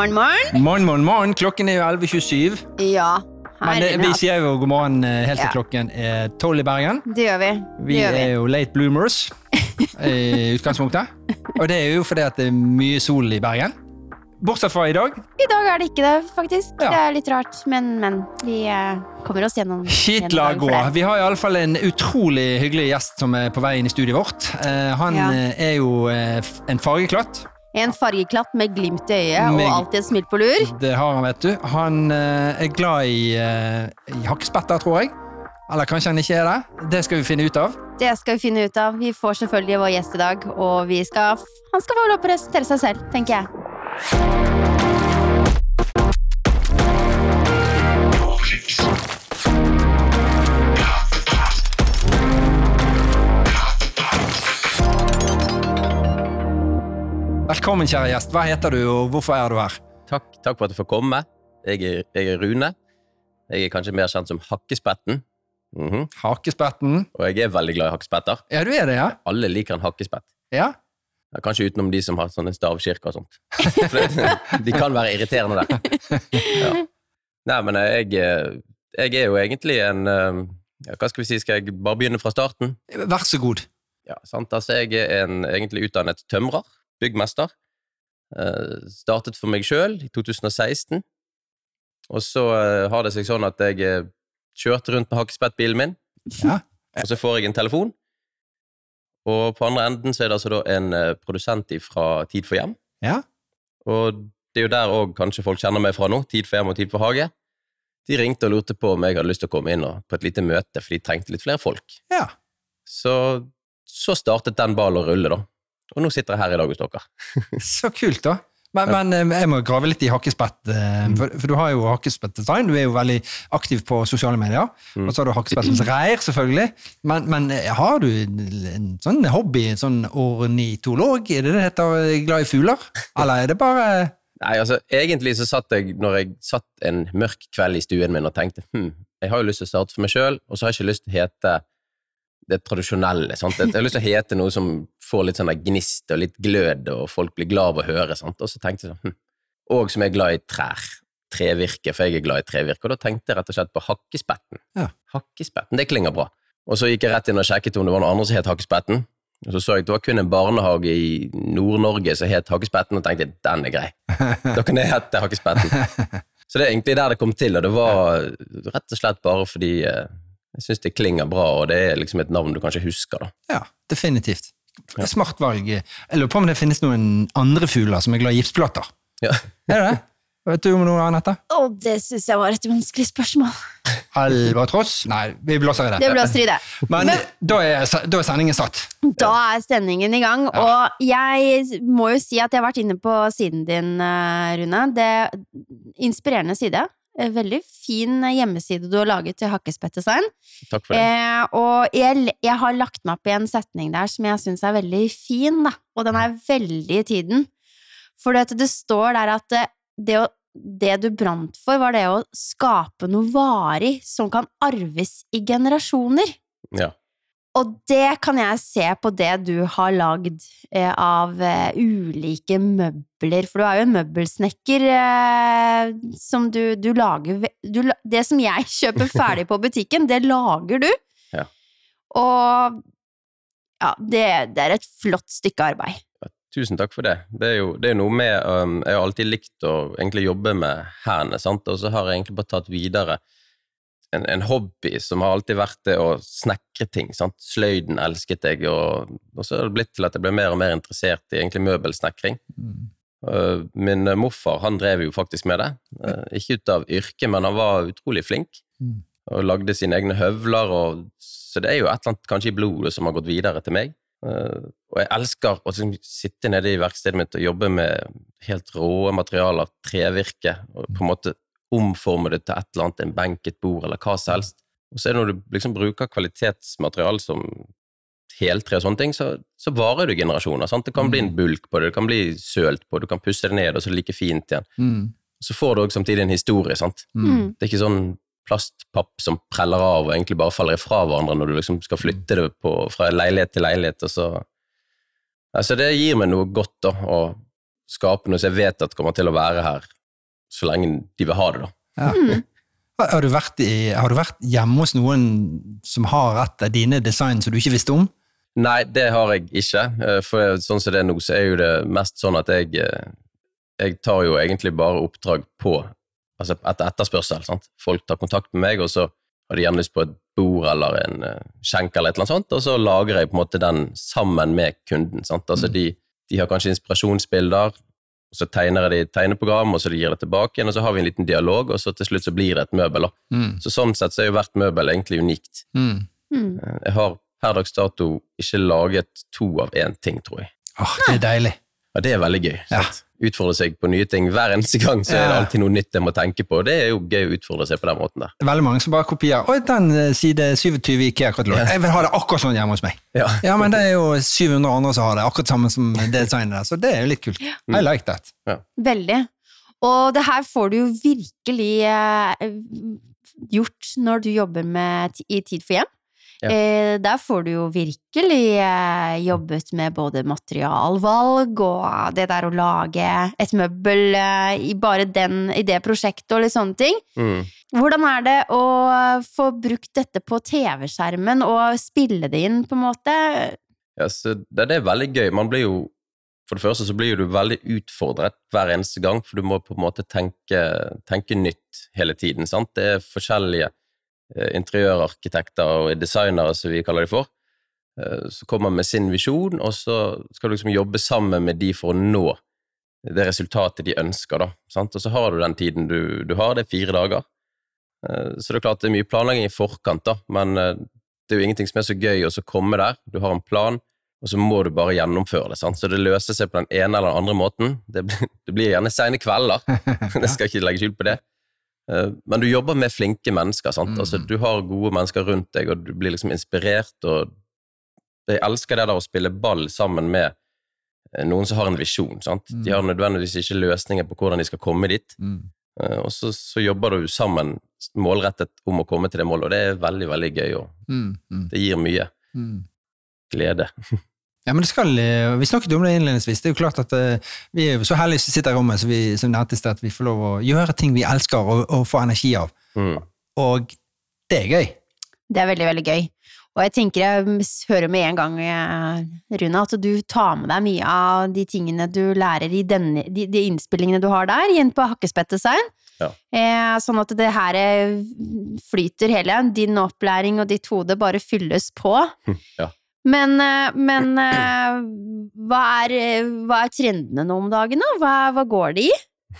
Morgen, morgen, morgen. Morgen, morgen. Klokken er jo 11.27. Ja. Men det, vi sier jo god morgen eh, helt til Ja. klokken er 12 i Bergen. Det gjør vi. Vi gjør er vi. jo late bloomers i utgangspunktet. Og det er jo fordi at det er mye sol i Bergen. Bortsett fra i dag. I dag er det ikke det, faktisk. Ja. Det er litt rart, men, men. Vi eh, kommer oss gjennom. Gjennom la gå. Vi har i alle fall en utrolig hyggelig gjest som er på vei inn i studiet vårt. Eh, han Ja. eh, er jo eh, en fargeklatt. En fargeklatt med glimt i øyet og alltid et smil på lur. Det har han, vet du. Han eh, er glad i, eh, i hakkespetter, tror jeg. Eller kanskje han ikke er det. Det skal vi finne ut av. Det skal vi finne ut av. Vi får selvfølgelig vår gjest i dag, og vi skal, han skal få lov å presentere seg selv, tenker jeg. Velkommen, kjære gjest. Hva heter du, og hvorfor er du her? Takk, takk for at du får komme. Jeg er, jeg er Rune. Jeg er kanskje mer kjent som Hakkespetten. Mm -hmm. Hakkespetten? Og jeg er veldig glad i hakkespetter. Ja, du er det, ja? Alle liker en hakkespett. Ja. Ja, Kanskje utenom de som har sånne stavkirker og sånt. De kan være irriterende der. Ja. Nei, men jeg, jeg er jo egentlig en eh, ja, Hva skal vi si, skal jeg bare begynne fra starten? Vær så god. Ja, sant? Altså, jeg er en egentlig utdannet tømrer, byggmester. Uh, startet for meg sjøl i 2016. Og så uh, har det seg sånn at jeg uh, kjørte rundt med hakkespettbilen min, Ja. og så får jeg en telefon. Og på andre enden så er det altså da en produsent fra Tid for hjem. Ja. Og det er jo der òg kanskje folk kjenner meg fra nå, Tid for hjem og Tid for hage. De ringte og lurte på om jeg hadde lyst til å komme inn og, på et lite møte, for de trengte litt flere folk. ja. Så, så startet den ballen å rulle, da. Og nå sitter jeg her i dag hos dere. Så kult, da. Men, men eh, jeg må grave litt i hakkespett, eh, for, for du har jo hakkespettdesign. Du er jo veldig aktiv på sosiale medier. Mm. Og så har du hakkespettens reir, selvfølgelig. Men, men eh, har du en sånn hobby, en sånn ornitolog? Er det det heter? Glad i fugler? Eller er det bare Nei, altså, egentlig så satt jeg, når jeg satt en mørk kveld i stuen min og tenkte hm, jeg har jo lyst til å starte for meg sjøl, og så har jeg ikke lyst til å hete det tradisjonelle. Sant? Jeg har lyst til å hete noe som får litt sånn gnist og litt glød, og folk blir glad av å høre. Sant? Og så tenkte jeg sånn hm, Og som er glad i trær. Trevirke, for jeg er glad i trevirke. Og da tenkte jeg rett og slett på hakkespetten. Ja. Hakkespetten, det klinger bra. Og så gikk jeg rett inn og sjekket om det var noen andre som het Hakkespetten. Og så så jeg at det var kun en barnehage i Nord-Norge som het Hakkespetten, og tenkte den er grei. Da kan jeg hete Hakkespetten. Så det er egentlig der det kom til, og det var rett og slett bare fordi eh, jeg syns det klinger bra, og det er liksom et navn du kanskje husker, da. Ja, definitivt. Smart valg. Jeg lurer på om det finnes noen andre fugler som er glad i gipsplater. Ja. Er det det? Vet du om noe, Anette? Oh, det syns jeg var et vanskelig spørsmål. Albatross? Nei, vi blåser i det. Det blåser i det. Men, Men- da, er, da er sendingen satt. Da er sendingen i gang, og jeg må jo si at jeg har vært inne på siden din, eh, Rune. Det er Inspirerende side. Eh, Veldig fin hjemmeside du har laget til Hakkespettdesign. Takk for det. Eh, og jeg, jeg har lagt meg opp i en setning der som jeg syns er veldig fin, da. Og den er veldig i tiden. For det, det står der at eh, det, det du brant for, var det å skape noe varig som kan arves i generasjoner. Ja. Og det kan jeg se på det du har lagd eh, av eh, ulike møbler, for du er jo en møbelsnekker eh, som du, du lager du, Det som jeg kjøper ferdig på butikken, det lager du. Ja. Og ja, det, det er et flott stykke arbeid. Tusen takk for det. Det er jo det er noe med um, Jeg har alltid likt å egentlig jobbe med hendene, sant? og så har jeg egentlig bare tatt videre en, en hobby som har alltid vært det å snekre ting. sant? Sløyden elsket jeg, og, og så er det blitt til at jeg ble mer og mer interessert i egentlig møbelsnekring. Uh, min morfar han drev jo faktisk med det. Uh, ikke ut av yrke, men han var utrolig flink. Mm. Og lagde sine egne høvler. Og, så det er jo et eller annet kanskje i blodet som har gått videre til meg. Uh, og jeg elsker å liksom sitte nede i verkstedet mitt og jobbe med helt rå materialer, trevirke, og på en måte omforme det til et eller annet, en benk, et bord eller hva som helst. Og så er det når du liksom bruker kvalitetsmateriale som heltre og sånne ting, så, så varer det generasjoner. Sant? Det kan bli en bulk på det, det kan bli sølt på du kan pusse det ned, og så er det like fint igjen. Mm. Så får du også samtidig en historie, sant. Mm. Det er ikke sånn plastpapp som preller av og egentlig bare faller ifra hverandre når du liksom skal flytte det på, fra leilighet til leilighet, og så Altså, det gir meg noe godt, da, å skape noe som jeg vet at kommer til å være her så lenge de vil ha det. da. Ja. Har, du vært i, har du vært hjemme hos noen som har et av dine design som du ikke visste om? Nei, det har jeg ikke. eh, For sånn som det er nå, så er jo det mest sånn at jeg eh, Jeg tar jo egentlig bare oppdrag på Altså etter etterspørsel. sant? Folk tar kontakt med meg, og så har de gjerne lyst på et bord eller en eh, skjenk eller et eller annet sånt, og så lager jeg på en måte den sammen med kunden. sant? Altså de, de har kanskje inspirasjonsbilder, og så tegner jeg det i et tegneprogram, og så gir jeg det tilbake igjen, og så har vi en liten dialog, og så til slutt så blir det et møbel. Mm. Så sånn sett så er jo hvert møbel egentlig unikt. Mm. Mm. Eh, Jeg har per dags dato ikke laget to av én ting, tror jeg. Åh, det er deilig. Ja, det er veldig gøy. Ja. Utfordre seg på nye ting. Hver eneste gang så er det alltid noe nytt jeg må tenke på. Det er jo gøy å utfordre seg på den måten der. Det er veldig mange som bare kopierer. Oi, den eh, side 27 i IKEA-katalog. Jeg vil ha det akkurat sånn hjemme hos meg. Ja. Ja, men det er jo 700 andre som har det akkurat samme som det designet der, så det er jo litt kult. I like that. Veldig. Og det her får du jo virkelig eh, gjort når du jobber med i Tid for hjem. Ja. Eh, der får du jo virkelig eh, jobbet med både materialvalg og det der å lage et møbel eh, i bare den, i det prosjektet og litt sånne ting. Mm. Hvordan er det å få brukt dette på TV-skjermen og spille det inn, på en måte? Ja, så det, det er veldig gøy. Man blir jo For det første så blir du veldig utfordret hver eneste gang, for du må på en måte tenke, tenke nytt hele tiden. sant? Det er forskjellige interiørarkitekter og designere, som vi kaller de for, eh, som kommer med sin visjon, og så skal du liksom jobbe sammen med de for å nå det resultatet de ønsker. da, sant? Og så har du den tiden du, du har, det er fire dager. Eh, Så det er klart det er mye planlegging i forkant, da, men eh, det er jo ingenting som er så gøy å komme der. Du har en plan, og så må du bare gjennomføre det. sant? Så det løser seg på den ene eller den andre måten. Det blir, det blir gjerne seine kvelder, jeg skal ikke legge skjul på det. Eh, Men du jobber med flinke mennesker. sant? Mm. Altså, du har gode mennesker rundt deg, og du blir liksom inspirert. og Jeg elsker det der å spille ball sammen med eh, noen som har en visjon. sant? De Mm. har nødvendigvis ikke løsninger på hvordan de skal komme dit, Mm. Eh, og så, så jobber du sammen målrettet om å komme til det målet, og det er veldig, veldig gøy, og Mm. Mm. det gir mye Mm. glede. Ja, men det skal, eh, Vi snakket om det innledningsvis. Det er jo klart at eh, Vi er jo så heldige som sitter i rommet så vi, som nevnte i sted, at vi får lov å gjøre ting vi elsker og, og få energi av. Mm. Og det er gøy. Det er veldig, veldig gøy. Og jeg tenker jeg hører med en gang, eh, Rune, at du tar med deg mye av de tingene du lærer i denne, de, de innspillingene du har der, inn på Hakkespettdesign. Ja. Eh, sånn at det her flyter hele. Din opplæring og ditt hode bare fylles på. Ja. Men, eh, men eh, hva, er, hva er trendene nå om dagen, da? Hva, hva går det i?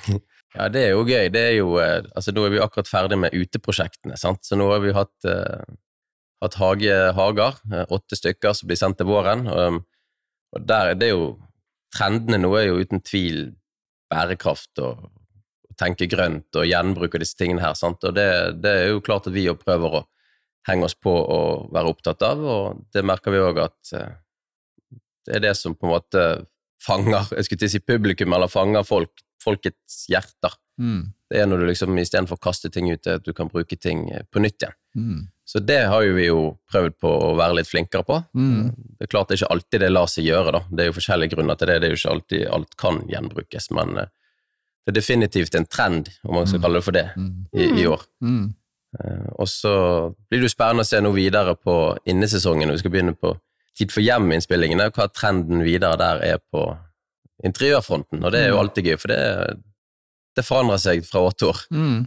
Ja, det er jo gøy. Det er jo, eh, altså, nå er vi akkurat ferdig med uteprosjektene, sant? så nå har vi hatt, uh, hatt hage, hager, åtte stykker som blir sendt til våren. Og, og der er det jo Trendene nå er jo uten tvil bærekraft og å tenke grønt og gjenbruk og disse tingene her. Sant? Og det, det er jo klart at vi prøver å henge oss på og være opptatt av, og det merker vi òg at eh, det er det som på en måte fanger jeg skulle til å si publikum, eller fanger folk, folkets hjerter. Mm. Det er når du liksom istedenfor å kaste ting ut, at du kan bruke ting eh, på nytt igjen. Mm. Så det har jo vi jo prøvd på å være litt flinkere på. Mm. Det er klart det er ikke alltid det lar seg gjøre, da. Det er jo forskjellige grunner til det. Det er jo ikke alltid alt kan gjenbrukes, men eh, det er definitivt en trend, om man skal Mm. kalle det for det, Mm. i, i år. Mm. Eh, Og så blir det jo spennende å se noe videre på innesesongen, når vi skal begynne på Tid for hjem-innspillingene, og hva trenden videre der er på interiørfronten. Og det er jo Mm. alltid gøy, for det, det forandrer seg fra år til år. Mm.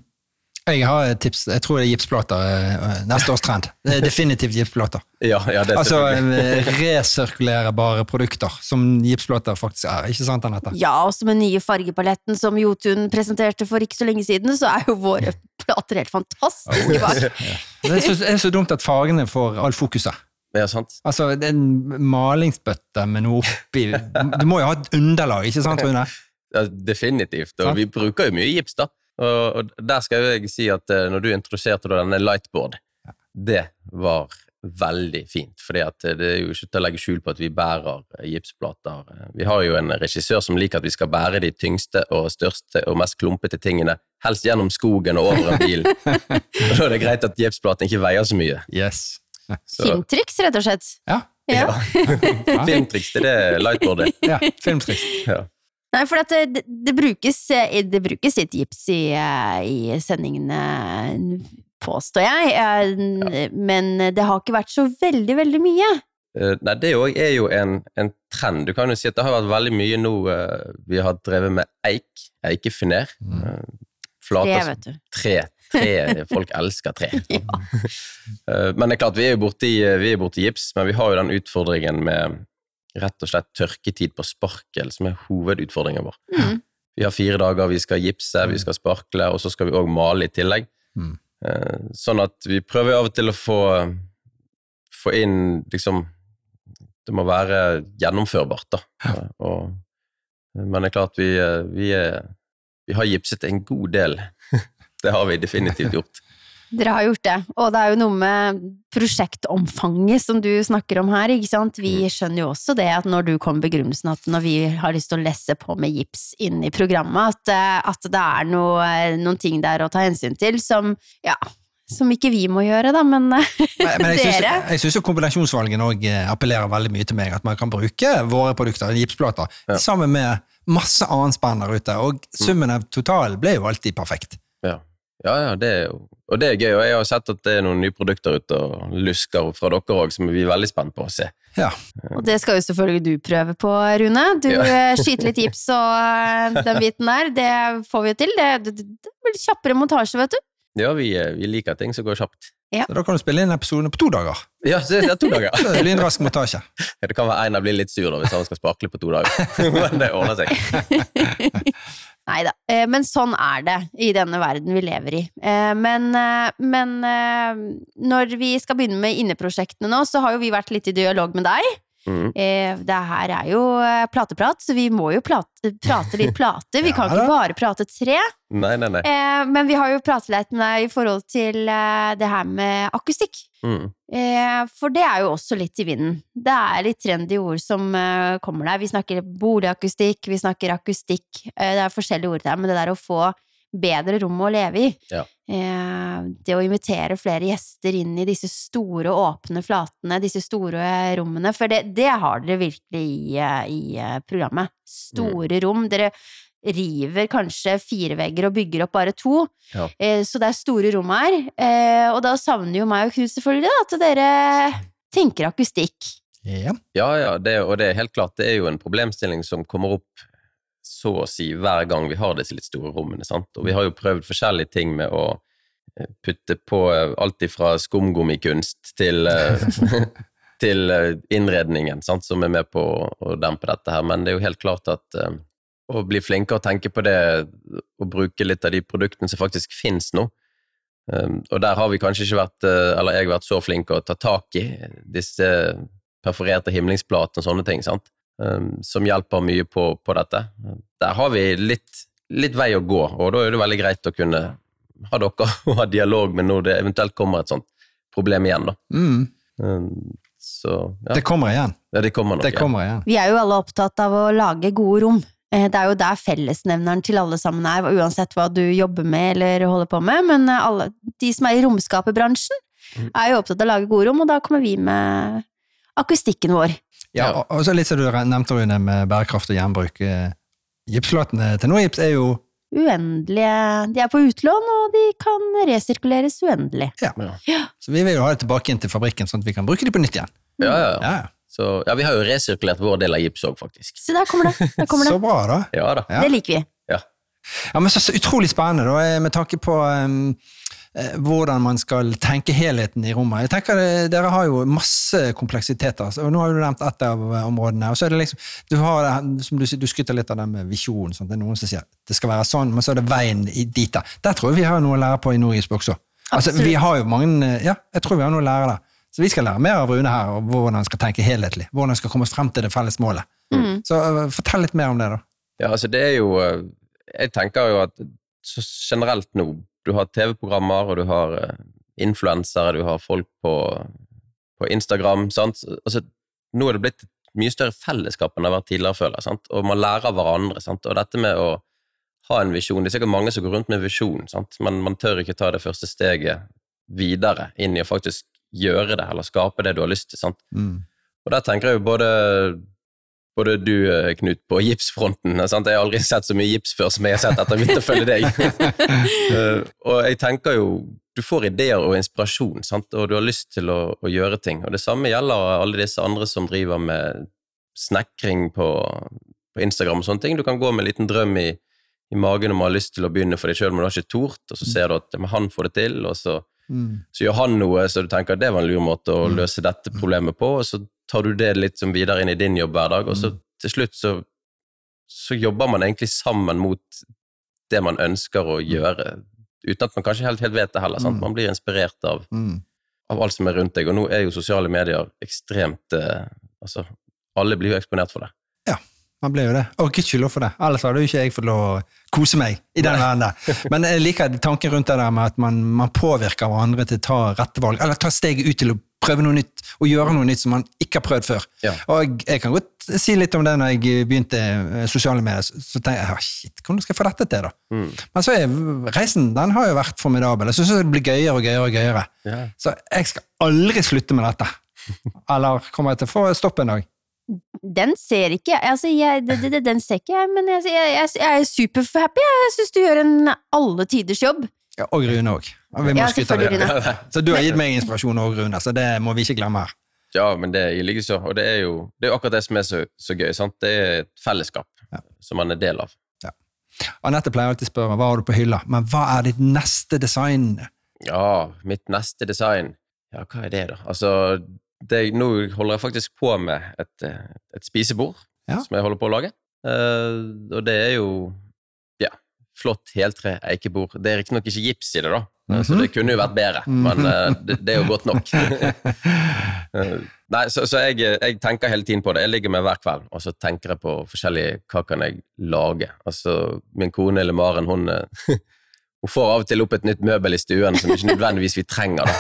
Jeg har et tips. Jeg tror det er gipsplater. eh, Neste års trend. Det er definitivt gipsplater. Ja, ja, det er Altså eh, resirkulerbare produkter, som gipsplater faktisk er. Ikke sant, Anette? Ja, også med nye fargepaletten som Jotun presenterte for ikke så lenge siden, så er jo våre plater helt fantastiske. Bak. Det er så, det er så dumt at fargene får all fokuset. Ja, sant? Altså, det er en malingsbøtte med noe oppi Du må jo ha et underlag, ikke sant, Rune? Ja, definitivt. Og Sant. vi bruker jo mye gips, da. Og, og der skal jeg si at eh, når du introduserte da denne lightboard, det var veldig fint. fordi at det er jo ikke til å legge skjul på at vi bærer eh, gipsplater. Vi har jo en regissør som liker at vi skal bære de tyngste og største og mest klumpete tingene, helst gjennom skogen og over en bil. og da er det greit at gipsplaten ikke veier så mye. Yes. Så, Filmtriks, rett og slett. Ja. Ja. Ja. Filmtriks til det lightboardet. ja filmtriks. Ja. Nei, for at det, det, brukes, eh, det brukes litt gips i, eh, i sendingene, påstår jeg, Ja. men det har ikke vært så veldig, veldig mye. Eh, Nei, det òg er jo en, en trend. Du kan jo si at det har vært veldig mye nå eh, Vi har drevet med eik, eikefiner. Mm. Flater, Flate vet du. tre. tre. Folk elsker tre. ja. Men det er klart, vi er jo borti, vi er borti gips, men vi har jo den utfordringen med rett og slett tørketid på sparkel, som er hovedutfordringen vår. Mm. Vi har fire dager, vi skal gipse, vi skal sparkle, og så skal vi òg male i tillegg. Mm. Eh, Sånn at vi prøver av og til å få, få inn liksom Det må være gjennomførbart, da. Og, men det er klart, vi, vi, er, vi har gipset en god del. Det har vi definitivt gjort. Dere har gjort det, og det er jo noe med prosjektomfanget som du snakker om her, ikke sant. Vi Mm. skjønner jo også det at når du kommer med begrunnelsen at når vi har lyst til å lesse på med gips inn i programmet, at, eh, at det er noe, noen ting der å ta hensyn til som, ja, som ikke vi må gjøre, da, men Men, men jeg synes, dere jeg syns jo kombinasjonsvalgene òg appellerer veldig mye til meg. At man kan bruke våre produkter, gipsplater, Ja. sammen med masse annet spenn der ute. Og summen av totalen ble jo alltid perfekt. Ja, ja, ja det er jo, og det er gøy. Og jeg har sett at det er noen nye produkter ute og lusker fra dere òg, som vi er veldig spent på å se. Ja. Og det skal jo selvfølgelig du prøve på, Rune. Du Ja. eh, skyter litt gips og eh, den biten der, det får vi jo til. Det, det, blir kjappere montasje, vet du. Ja, vi, eh, vi liker ting som går kjapt. Så da kan du spille inn episodene på to dager. Ja, så det er to dager. Så blir det lynrask montasje. Det kan være Einar blir litt sur da, hvis han skal sparkle på to dager, men det ordner seg. Nei da, eh, men sånn er det i denne verden vi lever i. Eh, Men, eh, men når vi skal begynne med inneprosjektene nå, så har jo vi vært litt i dialog med deg. Mhm. Eh, Det her er jo eh, plateprat, så vi må jo plate, prate litt plate. Vi kan ikke bare prate tre. Nei, nei, nei. Eh, Men vi har jo pratet litt med deg i forhold til eh, det her med akustikk. Eh, For det er jo også litt i vinden. Det er litt trendy ord som kommer der. Vi snakker boligakustikk, vi snakker akustikk. Det er forskjellige ord der, men det der å få bedre rom å leve i. Ja. Eh, Det å invitere flere gjester inn i disse store, åpne flatene, disse store rommene. For det, det har dere virkelig i, eh, i eh, programmet. Store rom. Dere river kanskje fire vegger og bygger opp bare to. Ja. Eh, Så det er store rom her. Eh, Og da savner jo meg og Knut selvfølgelig da, at dere tenker akustikk. Ja. Ja, ja, det, og det er helt klart, det er jo en problemstilling som kommer opp så å si hver gang vi har disse litt store rommene, sant? Og vi har jo prøvd forskjellige ting med å eh, putte på eh, alt ifra skumgummikunst til, eh, til innredningen, sant? som er med på å, dempe dette her, men det er jo helt klart at å bli flinkere og tenke på det, og bruke litt av de produktene som faktisk finnes nå, og der har vi kanskje ikke vært, eller jeg vært så flink å ta tak i disse perforerte himlingsplatene og sånne ting, sant? Um, som hjelper mye på, på dette. Der har vi litt, litt vei å gå, og da er det veldig greit å kunne ha dere og ha dialog med når det eventuelt kommer et sånt problem igjen, da. Mm. Um, så ja, Det kommer igjen. ja, det kommer nok Det kommer igjen. Vi er jo alle opptatt av å lage gode rom. Eh, Det er jo der fellesnevneren til alle sammen er, uansett hva du jobber med eller holder på med. Men eh, alle, de som er i romskaperbransjen, Mm. er jo opptatt av å lage gode rom, og da kommer vi med akustikken vår. Ja, og- og så litt som du nevnte, Rune, med bærekraft og gjenbruk. eh, Gipsflatene til Norgips er jo Uendelige De er på utlån, og de kan resirkuleres uendelig. Ja. Så vi vil jo ha det tilbake inn til fabrikken, sånn at vi kan bruke de på nytt igjen. Ja, ja, ja. Ja, Så, ja, vi har jo resirkulert vår del av gips òg, faktisk. Så der kommer det. Der kommer Så bra, da. Ja da. Ja. Det liker vi. Ja, men så, så utrolig spennende, da, eh, med tanke på eh, hvordan man skal tenke helheten i rommet. Jeg tenker eh, Dere har jo masse kompleksiteter, så- og nå har du nevnt ett av eh, områdene. og så er det liksom, Du har det, som du, du skryter litt av det med visjonen. Sånn. Det er noen som sier det skal være sånn, men så er det veien dit. da. Der tror jeg vi har noe å lære på i Norgisp også. Altså, vi har jo mange, eh, ja, jeg tror vi har noe å lære der. Så vi skal lære mer av Rune her, og hvordan han skal tenke helhetlig. Hvordan han skal komme frem til det felles målet. Mm. Så uh, fortell litt mer om det, da. Ja, altså det er jo eh, Jeg tenker jo at generelt nå Du har TV-programmer, og du har eh, influensere, du har folk på, på Instagram, sant. Altså, nå er det blitt mye større fellesskap enn det har vært tidligere, føler jeg. Sant? Og man lærer av hverandre. Sant? Og dette med å ha en visjon Det er sikkert mange som går rundt med visjon, sant? men man tør ikke ta det første steget videre inn i å faktisk gjøre det, eller skape det du har lyst til. Sant? Mm. Og der tenker jeg jo både både du, eh, Knut, på gipsfronten. Sant? Jeg har aldri sett så mye gips før som jeg har sett etter ha å følge deg. uh, og jeg tenker jo du får ideer og inspirasjon, sant? og du har lyst til å, å, gjøre ting. Og det samme gjelder alle disse andre som driver med snekring på, på Instagram og sånne ting. Du kan gå med en liten drøm i, i magen om å ha lyst til å begynne for deg sjøl, men du har ikke tort, og så ser du at han får det til, og så, mm. så gjør han noe så du tenker at det var en lur måte å mm. løse dette problemet på, og så tar du det litt som videre inn i din jobb hver dag, og så mm. til slutt så, så jobber man egentlig sammen mot det man ønsker å gjøre uten at man kanskje helt, helt vet det heller. Sant? Man blir inspirert av, mm. av, alt som er rundt deg. Og nå er jo sosiale medier ekstremt eh, Altså, alle blir jo eksponert for det. Ja, man blir jo det. Og ikke gudskjelov for det. Ellers hadde jo ikke jeg fått lov å kose meg i den verden der. Men jeg liker tanken rundt det der med at man, man påvirker hverandre til å ta rette valg, eller ta steget ut til å prøve noe nytt og gjøre noe nytt som man ikke har prøvd før. Ja. Og jeg kan godt si litt om det når jeg begynte eh, sosiale medier. Så tenkte jeg ah, shit, hvordan skal jeg få dette til, da? Mm. Men så er reisen den har jo vært formidabel. Jeg syns det blir gøyere og gøyere. og gøyere. Ja. Så jeg skal aldri slutte med dette. Eller kommer jeg til å få stopp en dag? Den ser ikke altså jeg, Den ser ikke jeg, men jeg, jeg, jeg er superhappy. Jeg syns du gjør en alle tiders jobb. Ja, og Rune òg. Ja, så du har gitt meg inspirasjon òg, Rune, så det må vi ikke glemme her. Ja, men det er likeså. Og det er jo det er akkurat det som er så, så gøy. Sant? Det er et fellesskap ja. som man er del av. Ja. Anette pleier alltid å spørre hva har du på hylla, men hva er ditt neste design? Ja, mitt neste design Ja, hva er det, da? Altså, det, nå holder jeg faktisk på med et, et spisebord ja. som jeg holder på å lage. Uh, og det er jo flott heltre eikebord. Det er riktignok ikke gips i det, da, mm -hmm. så det kunne jo vært bedre, men uh, det, det, er jo godt nok. uh, nei, så, så jeg, jeg, tenker hele tiden på det. Jeg ligger med hver kveld, og så tenker jeg på forskjellige Hva kan jeg lage? Altså, min kone eller Maren, hun uh, hun får av og til opp et nytt møbel i stuen som ikke nødvendigvis vi trenger. Da,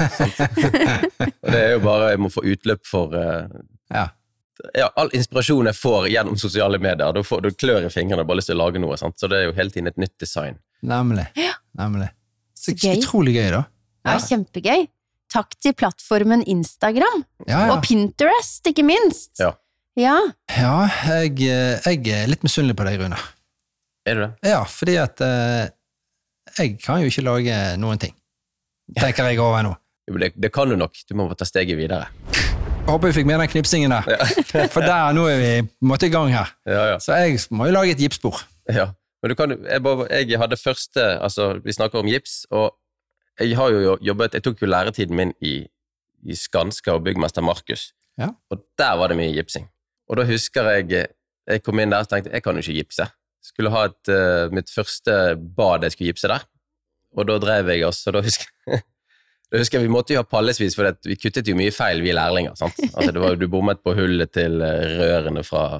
og det er jo bare Jeg må få utløp for ja ja, all inspirasjon jeg får gjennom sosiale medier. Da, får, da klør i fingrene og bare lyst til å lage noe. Sant? Så det er jo hele tiden et nytt design. Nemlig. Ja. Nemlig. Så, gøy. utrolig gøy, da. Ja, kjempegøy. Takk til plattformen Instagram. Ja, og Pinterest, ikke minst. Ja. Ja, ja jeg, jeg, er litt misunnelig på deg, Rune. Er du det? Ja, fordi at uh, jeg kan jo ikke lage noen ting. Tenker jeg over nå. Det, det kan du nok. Du må ta steget videre. Håper vi fikk med den knipsingen der. Ja. For der, nå er vi måtte i gang her. Ja, ja. Så jeg må jo lage et gipsbord. Ja, men du kan, jeg, bare, jeg hadde første altså Vi snakker om gips, og jeg har jo jobbet Jeg tok jo læretiden min i, i Skanska og byggmester Markus, ja. og der var det mye gipsing. Og da husker jeg jeg kom inn der og tenkte jeg kan jo ikke gipse. Skulle ha et, uh, mitt første bad jeg skulle gipse der, og da drev jeg også, og da husker jeg jeg husker Vi måtte jo ha pallesvis, for vi kuttet jo mye feil, vi lærlinger. sant? Altså, det var, du bommet på hullet til eh, rørene fra,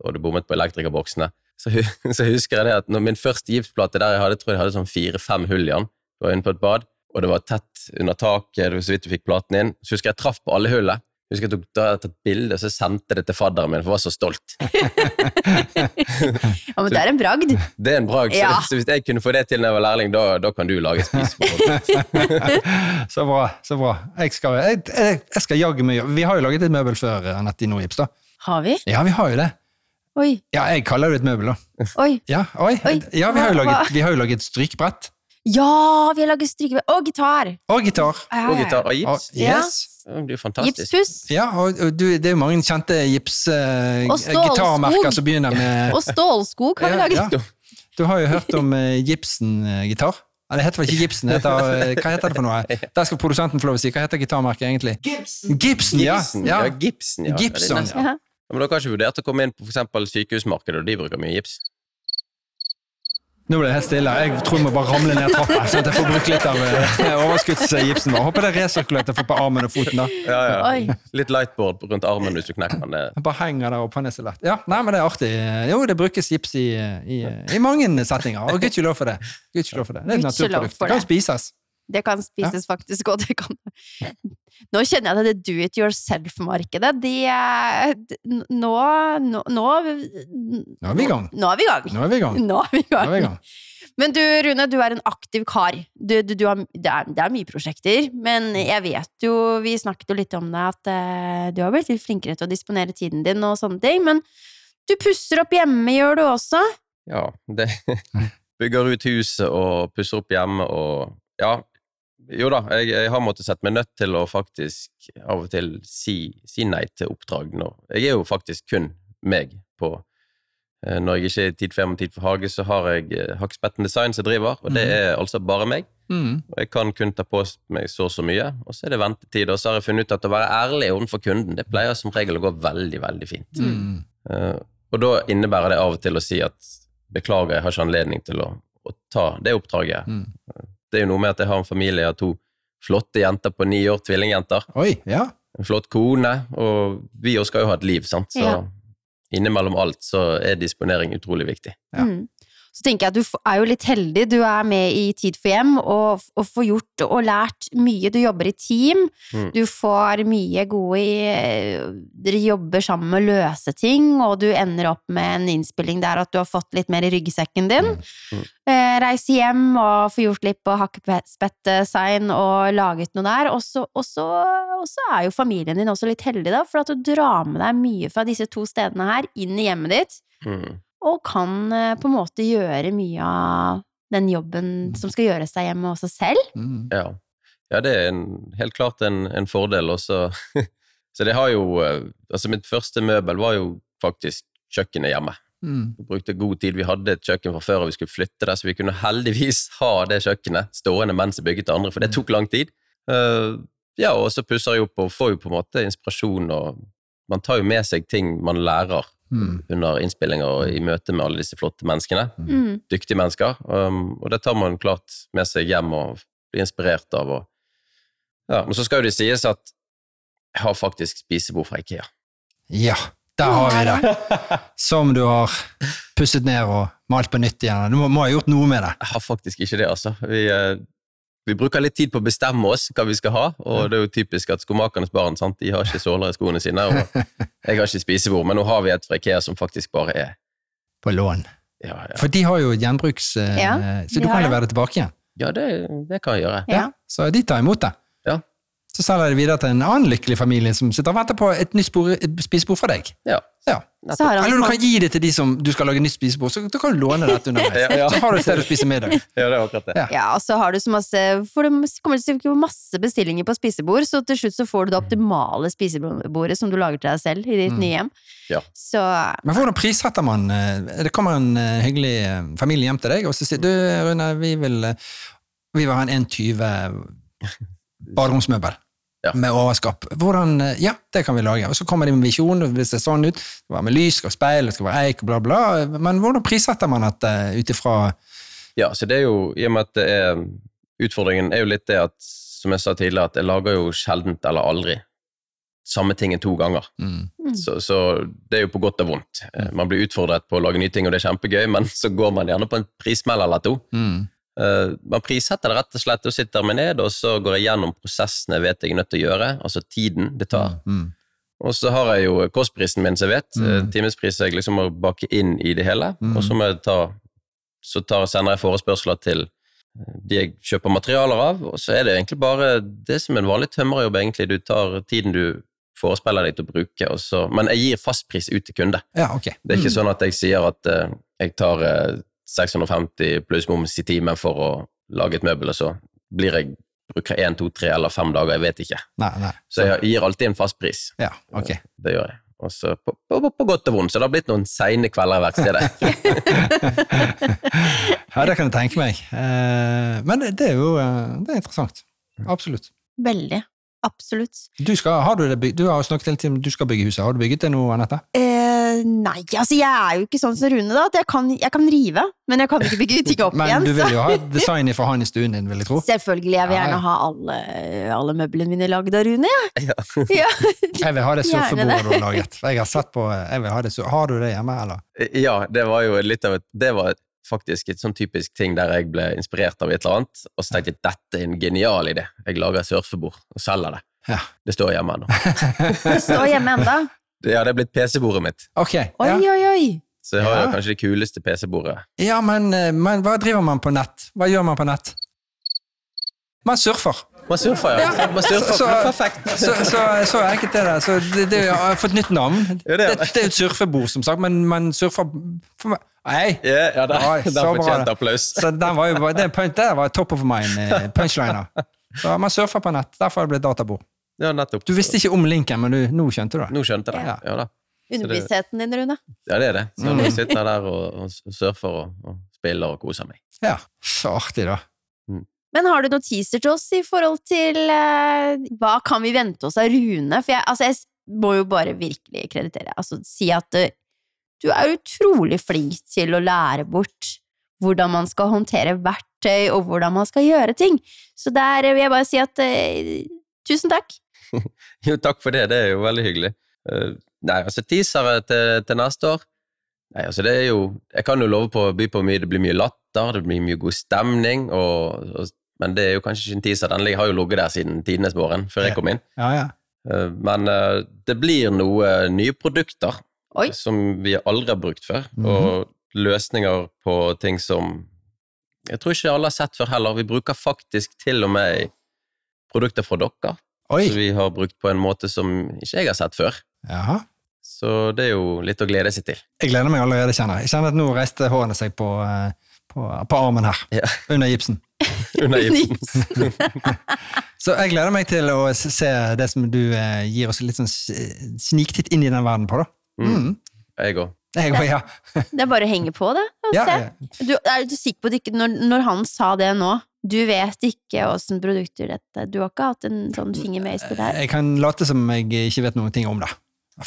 og du bommet på elektrikerboksene. Så, så husker jeg det at når min første gipsplate der jeg hadde, tror jeg hadde sånn fire-fem hull i den. Det var inne på et bad, og det var tett under taket, det var så vidt du fikk platen inn. Så husker jeg traff på alle hullene. Jeg husker jeg tok, da jeg tatt bilde, og så sendte det til fadderen min, for jeg var så stolt. ja, Men det er en bragd. Det er en bragd. Ja. Så, hvis jeg kunne få det til når jeg var lærling, da, da kan du lage spisebord. så bra. så bra. Jeg skal, jeg, jeg skal jaggu meg Vi har jo laget et møbel før, Anette, i Nordgips da. Har vi? Ja, vi har jo det. Oi. Ja, jeg kaller det et møbel, da. Oi. Ja, oi. oi. ja vi, har jo laget, vi har jo laget strykbrett. Ja, vi har laget strykebrett! Og gitar! Og gitar. Og gitar og gips. Og, yes. Det blir fantastisk. Gipspuss. Ja, og, og du, det er jo mange kjente gips-gitarmerker uh, som begynner med Og stålsko har vi laget. Ja. Du har jo hørt om uh, Gipsen-gitar. Det heter vel ikke Gipsen, det heter, uh, hva heter det for noe? Der skal produsenten få lov å si. Hva heter gitarmerket egentlig? Gibson! Gibson, ja. Gibson, ja. Gibson, ja. Gibson, ja. Men dere har ikke vurdert å komme inn på for sykehusmarkedet, og de bruker mye gips? Nå ble det helt stille. Jeg tror jeg må bare ramle ned trappa, at jeg får bruke litt av overskuddsgipsen. vår. Håper det er resirkulert å få på armen og foten. da. Ja, ja. Litt lightboard rundt armen hvis du knekker den. Bare henger der oppe, han er så lett. Ja, nei, men det er artig. Jo, det brukes gips i, i, i mange settinger, og gudskjelov for det. Gudskjelov for det. Det er et naturprodukt. Det kan spises. Det kan spises ja. faktisk, og det kan Nå kjenner jeg at det do it yourself-markedet, de nå, nå, nå, nå er vi i gang. Nå er vi i gang. Nå er vi i gang. Nå er vi i gang. gang. Men du, Rune, du er en aktiv kar. Du, du, du har, det, er, det, er, mye prosjekter, men jeg vet jo Vi snakket jo litt om det, at uh, du har blitt litt flinkere til å disponere tiden din og sånne ting. Men Du pusser opp hjemme, gjør du også? Ja, det Bygger ut huset og pusser opp hjemme og Ja. Jo da, jeg, jeg har måttet sette meg nødt til å faktisk av og til si, si nei til oppdrag nå. Jeg er jo faktisk kun meg på eh, Når jeg ikke er Tid for hjem og Tid for hage, så har jeg eh, Hakkspetten Design som driver, og det Mhm. er altså bare meg. Mm. Og jeg kan kun ta på meg så og så mye, og så er det ventetid. Og så har jeg funnet ut at å være ærlig overfor kunden, det pleier som regel å gå veldig, veldig fint. Mm. Uh, og da innebærer det av og til å si at beklager, jeg har ikke anledning til å, å ta det oppdraget. Mm. Det er jo noe med at jeg har en familie, av to flotte jenter på ni år, tvillingjenter. Oi, ja. En flott kone, og vi også skal jo ha et liv, sant. Så Ja. innimellom alt så er disponering utrolig viktig. Ja. Mm. Så tenker jeg at du er jo litt heldig. Du er med i Tid for hjem og, og får gjort og lært mye. Du jobber i team. Mm. Du får mye gode i Dere jobber sammen med å løse ting, og du ender opp med en innspilling der at du har fått litt mer i ryggsekken din. Mm. Eh, reise hjem og få gjort litt på hakkespettdesign og laget noe der. Og så og så er jo familien din også litt heldig, da, for at du drar med deg mye fra disse to stedene her inn i hjemmet ditt Mm. Og kan eh, på en måte gjøre mye av den jobben som skal gjøres der hjemme også selv. Mm. Ja. ja, det er en, helt klart en, en fordel også. så det har jo eh, Altså, mitt første møbel var jo faktisk kjøkkenet hjemme. Mm. Vi brukte god tid. Vi hadde et kjøkken fra før, og vi skulle flytte det, så vi kunne heldigvis ha det kjøkkenet stående mens vi bygget det andre, for det tok lang tid. Uh, ja, og så pusser jeg opp og får jo på en måte inspirasjon, og man tar jo med seg ting man lærer Mm. under innspillinger og i møte med alle disse flotte menneskene. Mm. Dyktige mennesker. Um, og det tar man klart med seg hjem og blir inspirert av. Og, ja, men så skal jo det sies at jeg har faktisk spisebord fra Ikea. Ja, der har vi det. Som du har pusset ned og malt på nytt igjen. Du må, må ha gjort noe med det. Jeg har faktisk ikke det, altså. Vi, eh, vi bruker litt tid på å bestemme oss hva vi skal ha, og det er jo typisk at skomakernes barn sant? de har ikke såler i skoene sine, og jeg har ikke spisebord, men nå har vi et fra Ikea som faktisk bare er På lån. Ja, ja. For de har jo gjenbruks... eh, Ja, så du kan det. levere det tilbake igjen. ja det, det kan jeg gjøre. Ja. Så de tar imot det. Så selger de videre til en annen lykkelig familie som sitter og venter på et nytt spisebord fra deg. Ja. Ja. Så har han Eller du kan gi det til de som du skal lage nytt spisebord, så du kan låne dette underveis. Ja, ja. Så har du et sted å spise middag. Ja, det er akkurat det. Ja. Ja, og så har du så masse For det kommer til masse bestillinger på spisebord, så til slutt så får du det optimale spisebordet som du lager til deg selv i ditt Mm. nye hjem. Ja. Så Men hvordan prissetter man eh, Det kommer en eh, hyggelig eh, familie hjem til deg, og så sier du, Rune, vi vil, vi vil ha en 1,20 baderomsmøbel. Ja. Med overskap. Hvordan, eh, ja, det kan vi lage. Og så kommer de med visjon, og det ser sånn ut. Det skal være med lys, skal speil, det skal være eik, bla, bla. Men hvordan prissetter man dette ut ifra Ja, så det er jo, i og med at det er Utfordringen er jo litt det at, som jeg sa tidligere, at jeg lager jo sjeldent eller aldri samme tingen to ganger. mm, mm. Så, så det er jo på godt og vondt. Eh, Man blir utfordret på å lage nye ting, og det er kjempegøy, men så går man gjerne på en prissmell eller to. mm, Eh, Man prissetter det rett og slett og sitter meg ned, og så går jeg gjennom prosessene jeg vet jeg er nødt til å gjøre, altså tiden det tar. mm, Og så har jeg jo kostprisen min, som jeg vet. Mm. Mm. Timespris jeg liksom må bake inn i det hele. Mm. Og så må jeg ta Så tar, sender jeg forespørsler til eh, de jeg kjøper materialer av, og så er det egentlig bare det som en vanlig tømmerjobb, egentlig. Du tar tiden du forespeiler deg til å bruke, så Men jeg gir fastpris ut til kunde. Ja, okay. Det er ikke Mm. sånn at jeg sier at uh, jeg tar eh, 650 pluss moms i timen for å lage et møbel, og så blir jeg bruker én, to, tre eller fem dager, jeg vet ikke. Nei, nei. Så jeg gir alltid en fast pris. Ja, ok. Det gjør jeg. Og så på, på, på godt og vondt, så det har blitt noen seine kvelder i verkstedet. ja, det kan jeg tenke meg. Eh, Men det er jo eh, det er interessant. Absolutt. Veldig. Absolutt. Du, skal, har du, det du har snakket hele tiden om du skal bygge huset. Har du bygget det nå, Anette? Eh, nei, altså jeg er jo ikke sånn som Rune, da. At jeg kan, jeg kan rive, men jeg kan ikke bygge ting opp Men igjen. du vil jo ha design fra han i stuen din, vil jeg tro. Selvfølgelig. Jeg vil Ja, ja. gjerne ha alle, alle møblene mine lagd av Rune. Ja. Ja. Jeg vil ha det surfebordet du har laget. Jeg har sett på, jeg vil ha det, har du det hjemme, eller? ja, det var jo litt av et Det var faktisk et sånn typisk ting der jeg ble inspirert av et eller annet, og så tenkte jeg dette er en genial idé. Jeg lager surfebord og selger det. Ja. Det står hjemme ennå. Det står hjemme enda. Det- Ja, det er blitt PC-bordet mitt, Ok, Oi, ja. oi, oi. så jeg har jo kanskje det kuleste PC-bordet. ja men, eh, men hva driver man på nett? Hva gjør man på nett? Man surfer. Man surfer, ja. Man surfer, Så- perfekt. Så, så, så enkelt er det. Så det, det jeg har fått nytt navn. Ja, Det, det det. er et surfebord, som sagt, men man surfer for meg. Nei! Ja, ja, der, Oi, der så fortjente applaus. Så den var jo, det punch der var top of mind eh, punchliner. Så man surfer på nett. Derfor har det blitt databord. Ja, nettopp. Du visste ikke om linken, men du, nå skjønte du det. Nå skjønte jeg det. Ja. Ja, da. Underbevisstheten din, Rune. ja, det er det. Så Mm. nå sitter jeg der og, og surfer og, og spiller og koser meg. Ja, Så artig, da. Men har du noen teaser til oss i forhold til eh, hva kan vi vente oss av Rune? For jeg, altså, jeg må jo bare virkelig kreditere, altså si at uh, du er utrolig flink til å lære bort hvordan man skal håndtere verktøy, og hvordan man skal gjøre ting. Så der vil jeg bare si at uh, tusen takk. Jo, takk for det. Det er jo veldig hyggelig. Eh, nei, altså teasere til, til neste år Nei, altså det er jo Jeg kan jo love på å by på mye. Det blir mye latter, det blir mye god stemning, og, og, men det er jo kanskje ikke en teaser. Den har jo ligget der siden tidenes morgen, før jeg kom inn. Ja, ja. Eh, men eh, det blir noe nye produkter Oi. som vi aldri har brukt før, Mhm. og løsninger på ting som jeg tror ikke alle har sett før heller. Vi bruker faktisk til og med produkter fra dere, Oi! som vi har brukt på en måte som ikke jeg har sett før. Jaha. Så det er jo litt å glede seg til. Jeg gleder meg allerede, kjenner jeg. Jeg kjenner at nå reiste hårene seg på, eh, på, på armen her. Ja. Under gipsen. Under gipsen. Så jeg gleder meg til å se det som du eh, gir oss litt sånn sniktitt inn i den verden på, da. Mm. Mm. Jeg òg. Jeg òg, ja. Det er bare å henge på det og ja. se. ja. Du, er du sikker på at ikke, når, når han sa det nå, du vet ikke åssen produkter dette Du har ikke hatt en sånn finger med i spillet her? Jeg kan late som jeg ikke vet noen ting om det.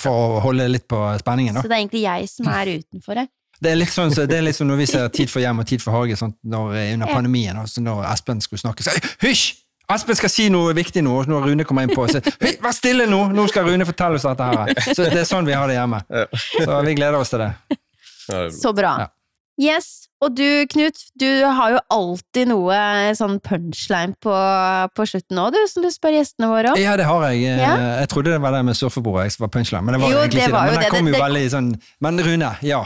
For å holde litt på spenningen, Så det er egentlig jeg som er utenfor her. Det er litt sånn så, det er litt som når vi ser Tid for hjem og Tid for hage sånn, når, under Ja. pandemien. Altså når Espen skulle snakke, så Hysj! Espen skal si noe viktig nå, når Rune kommer inn på, så Hei, vær stille nå! Nå skal Rune fortelle oss dette her. Så det er sånn vi har det hjemme. Så vi gleder oss til det. Så bra. Ja. Yes. Og du, Knut, du har jo alltid noe sånn punchline på, på slutten du, som du spør gjestene våre om. Ja, det har jeg. Eh, Ja. Jeg trodde det var det med surfebordet som var punchline, men det var Jo, egentlig det ikke det. Men det. kom Det- jo det- veldig sånn Men Rune, ja.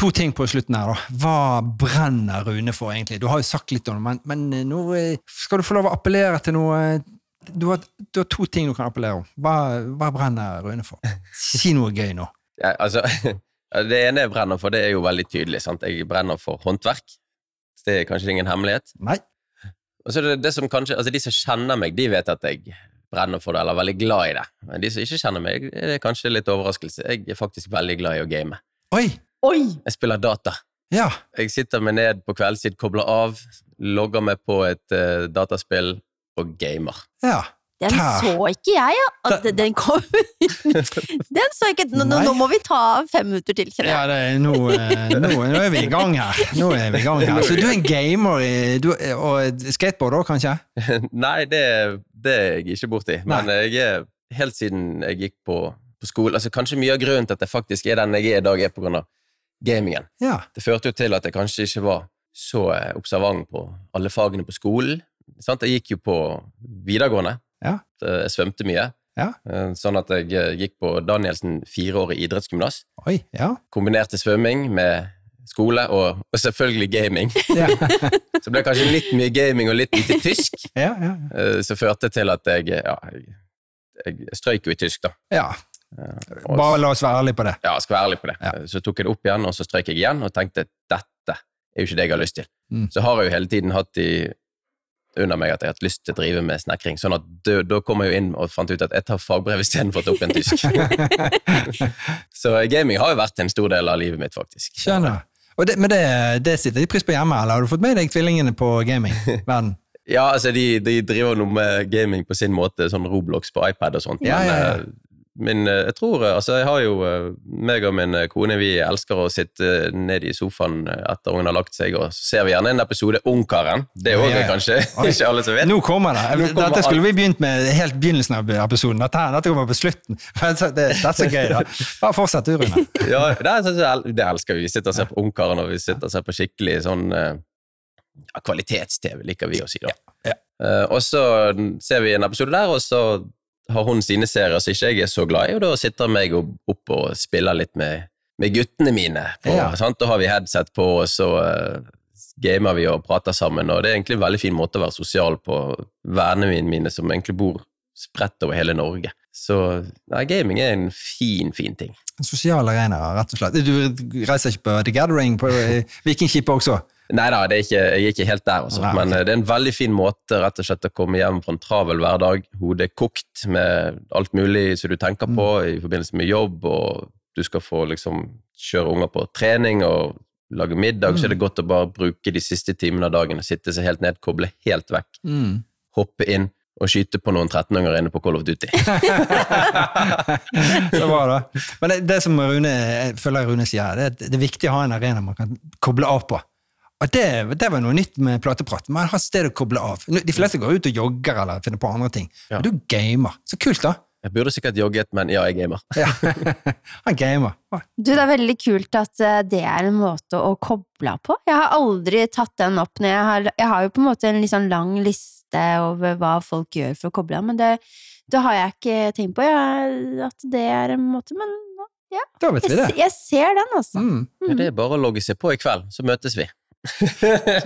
To ting på slutten her, da. Hva brenner Rune for, egentlig? Du har jo sagt litt om det, men, men eh, nå eh, skal du få lov å appellere til noe eh, du har, du har to ting du kan appellere om. Hva, hva brenner Rune for? Si noe gøy nå. Ja, altså, det ene jeg brenner for, det er jo veldig tydelig. Sant? Jeg brenner for håndverk. Det er kanskje ingen hemmelighet. Nei? Og så er det, det som kanskje, altså De som kjenner meg, de vet at jeg brenner for det, eller er veldig glad i det. Men de som ikke kjenner meg, det er kanskje litt overraskelse. Jeg er faktisk veldig glad i å game. Oi! Oi! Jeg spiller data. Ja. Jeg sitter meg ned på kveldstid, kobler av, logger meg på et uh, dataspill og gamer. ja. Den så ikke jeg, ja. At Den- den kom Den så ikke nå, nå, må vi ta fem minutter til, kjenner jeg. Ja, det er, nå, eh, nå, nå er vi i gang her. Nå er vi i gang her. Så du er en gamer du, og skateboard òg, kanskje? Nei, det, det er jeg ikke borti. Men jeg er helt siden jeg gikk på, på skole altså Kanskje mye av grunnen til at jeg faktisk er den jeg er i dag, er på grunn av gamingen. Ja. Det førte jo til at jeg kanskje ikke var så eh, observant på alle fagene på skolen. Sant? Jeg gikk jo på videregående. Ja. Jeg svømte mye. Ja. Eh, Sånn at jeg eh, gikk på Danielsen fireårig idrettsgymnas. Ja. Kombinerte svømming med skole og, og selvfølgelig gaming. Ja. Så det ble kanskje litt mye gaming og litt lite tysk, ja, ja. ja. som førte til at jeg Ja, jeg, jeg strøyk jo i tysk, da. ja. Og- Bare la oss være ærlige på det. Ja, skal være ærlig på det. Så tok jeg det opp igjen, og så strøyk jeg igjen, og tenkte dette er jo ikke det jeg har lyst til. Mm. Så har jeg jo hele tiden hatt i under meg at jeg har hatt lyst til å drive med snekring, sånn at da, kom jeg jo inn og fant ut at jeg tar fagbrev istedenfor å ta opp en tysk. så gaming har jo vært en stor del av livet mitt, faktisk. Skjønner. Og det, men det, det sitter de pris på hjemme, eller har du fått med deg tvillingene på gaming-verden? Ja, altså, de, de driver noe med gaming på sin måte, sånn Roblox på iPad og sånt, Ja, men ja, ja. Men eh, jeg tror eh, Altså, jeg har jo eh, meg og min kone, vi elsker å sitte ned i sofaen etter ungen har lagt seg, og så ser vi gjerne en episode Ungkaren. Det er òg ja, ja. kanskje Oi. ikke alle som vet. Nå kommer det! Nå kommer dette skulle vi begynt med helt begynnelsen av episoden. Dette, her- dette kommer på slutten. Det, det er så gøy, da. Bare fortsett du, Rune. Ja, det, det elsker vi. Vi sitter og ser på Ungkaren, og vi sitter og ser på skikkelig sånn ja, kvalitets-TV, liker vi å si, da. Ja, ja. Eh, og så ser vi en episode der, og så har hun sine serier som ikke jeg er så glad i, og da sitter meg opp og spiller litt med, med guttene mine. På, Ja. sant? Da har vi headset på, og så uh, gamer vi og prater sammen, og det er egentlig en veldig fin måte å være sosial på. Vennene mine som egentlig bor spredt over hele Norge. Så nei, gaming er en fin, fin ting. En sosial arena, rett og slett. Du reiser ikke på The Gathering på eh, Vikingskipet også? Nei da, det er ikke, jeg er ikke helt der, også, Nei, men okay. det er en veldig fin måte rett og slett å komme hjem fra en travel hverdag. Hodet er kokt med alt mulig som du tenker på Mm. i forbindelse med jobb, og du skal få liksom kjøre unger på trening og lage middag, så er Mm. det godt å bare bruke de siste timene av dagen og sitte seg helt ned, koble helt vekk, Mm. hoppe inn og skyte på noen 13-åringer inne på Call of Duty. det var det. Men det, det som Rune, jeg føler Rune sier, det, det er viktig å ha en arena man kan koble av på. Og det, det var noe nytt med plateprat. Man har sted å koble av. De fleste går ut og jogger eller finner på andre ting. Ja. Men du gamer. Så kult, da. Jeg burde sikkert jogget, men ja, jeg gamer. Ja. Han gamer. Du, det er veldig kult at eh, det er en måte å koble på. Jeg har aldri tatt den opp når jeg har Jeg har jo på en måte en litt sånn lang liste over hva folk gjør for å koble av, men det, det har jeg ikke tenkt på, jeg, at det er en måte, men Da vet jeg, vi det. se- jeg ser den, altså. Mm. Ja, Det er bare å logge seg på i kveld, så møtes vi.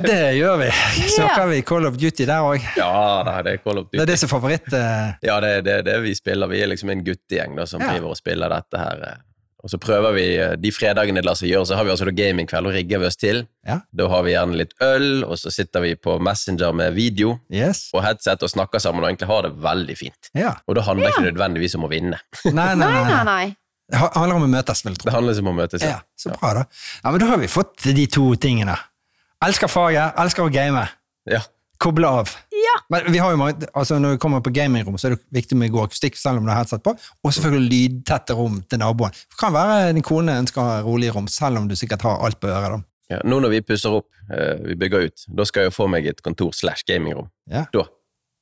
Det gjør vi. Snakker vi Call of Duty der òg. Ja, det er Call of Det er Duty. det som er favoritt. Uh... Ja, det er det, det vi spiller. Vi er liksom en guttegjeng da, som Ja. driver og spiller dette her. eh. Og så prøver vi, eh, De fredagene det lar seg gjøre, så har vi altså da gamingkveld og rigger vi oss til. Ja. Da har vi gjerne litt øl, og så sitter vi på Messenger med video Yes. og headset og snakker sammen og egentlig har det veldig fint. Ja. Og da handler ikke nødvendigvis om å vinne. Nei, nei, Nei, nei. Det handler om å møtes, vil jeg tro. Det handler om å møtes. Ja, så bra, da. Ja, men da har vi fått de to tingene. Elsker faget, elsker å game. Ja. Koble av. Ja. Men vi har jo mange, altså når vi kommer på gamingrom, så er det viktig med god akustikk, selv om du har headset på, og selvfølgelig lydtette rom til naboen. Det kan være din kone ønsker å ha rolig rom, selv om du sikkert har alt på øret. da. Ja, nå når vi pusser opp, eh, vi bygger ut, da skal jeg jo få meg et kontor slash gamingrom. Ja. Da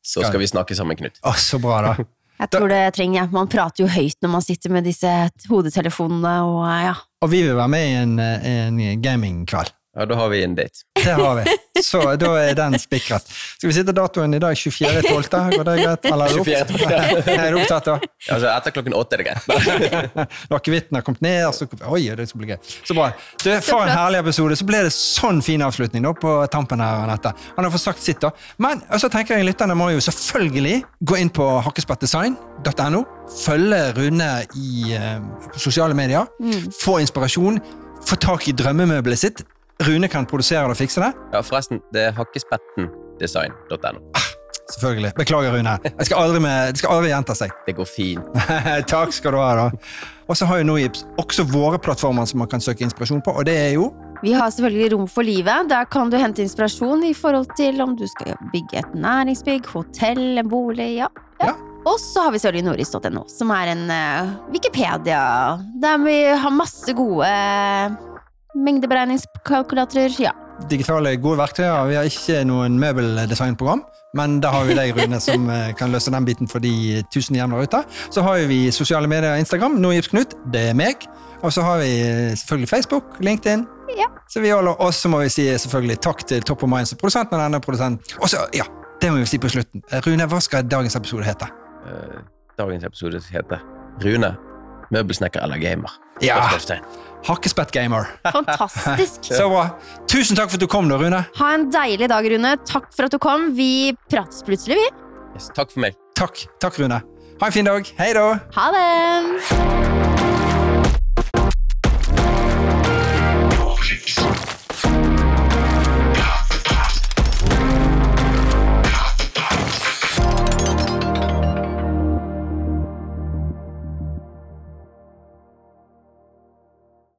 så Skal- skal vi snakke sammen, Knut. Å, så bra, da. Jeg tror det trenger jeg. Man prater jo høyt når man sitter med disse hodetelefonene og ja. Og vi vil være med i en, eh, en gamingkveld. Ja, da har vi en date. Det har vi. Så da er den spikret. Skal vi sitte datoen i dag 24.12.? Går det greit? Eller er du opp- 24.12.. er opptatt, da? Altså, etter klokken åtte er det greit. Når akevitten har kommet ned, så Oi, det skal bli gøy. Så bra. Du, for en herlig episode. Så ble det sånn fin avslutning da, på tampen her, Anette. Han har fått sagt sitt, da. Men så tenker jeg lytterne må jo selvfølgelig gå inn på hakkespettdesign.no. Følge Rune i uh, sosiale medier. Få inspirasjon. Få tak i drømmemøbelet sitt. Rune kan produsere det og fikse det. Ja, forresten, det er hakkespettendesign.no. Selvfølgelig. Beklager, Rune. Det skal aldri, med, det skal aldri gjenta seg. Det går fint. Takk skal du ha. da. Og så har jo Nojips også våre plattformer som man kan søke inspirasjon på, og det er jo Vi har selvfølgelig Rom for livet. Der kan du hente inspirasjon i forhold til om du skal bygge et næringsbygg, hotell, en bolig. Ja. Ja. Og så har vi sørlignoris.no, noris.no, som er en eh, Wikipedia der vi har masse gode uh, mengdeberegningskalkulatorer. Ja. digitale gode verktøyer. Vi har ikke noen møbeldesignprogram, men da har vi deg, Rune, som eh, kan løse den biten for de tusen hjem der ute. Så har vi sosiale medier og Instagram. Knut, det er meg. Og så har vi selvfølgelig Facebook, LinkedIn. Ja. Så vi holder, Og så må vi si selvfølgelig takk til Top of Minds, produsenten og denne produsenten. Og så, ja, det må vi si på slutten. Eh, Rune, hva skal dagens episode hete? Eh, Dagens episode heter Rune, møbelsnekker eller gamer. Ja. Hakkespettgamer. Fantastisk. Så bra. Tusen takk for at du kom, da, Rune. Ha en deilig dag, Rune. Takk for at du kom. Vi prates plutselig, vi. Yes, takk for meg. Takk, takk, Rune. Ha en fin dag. Hei da. Ha det!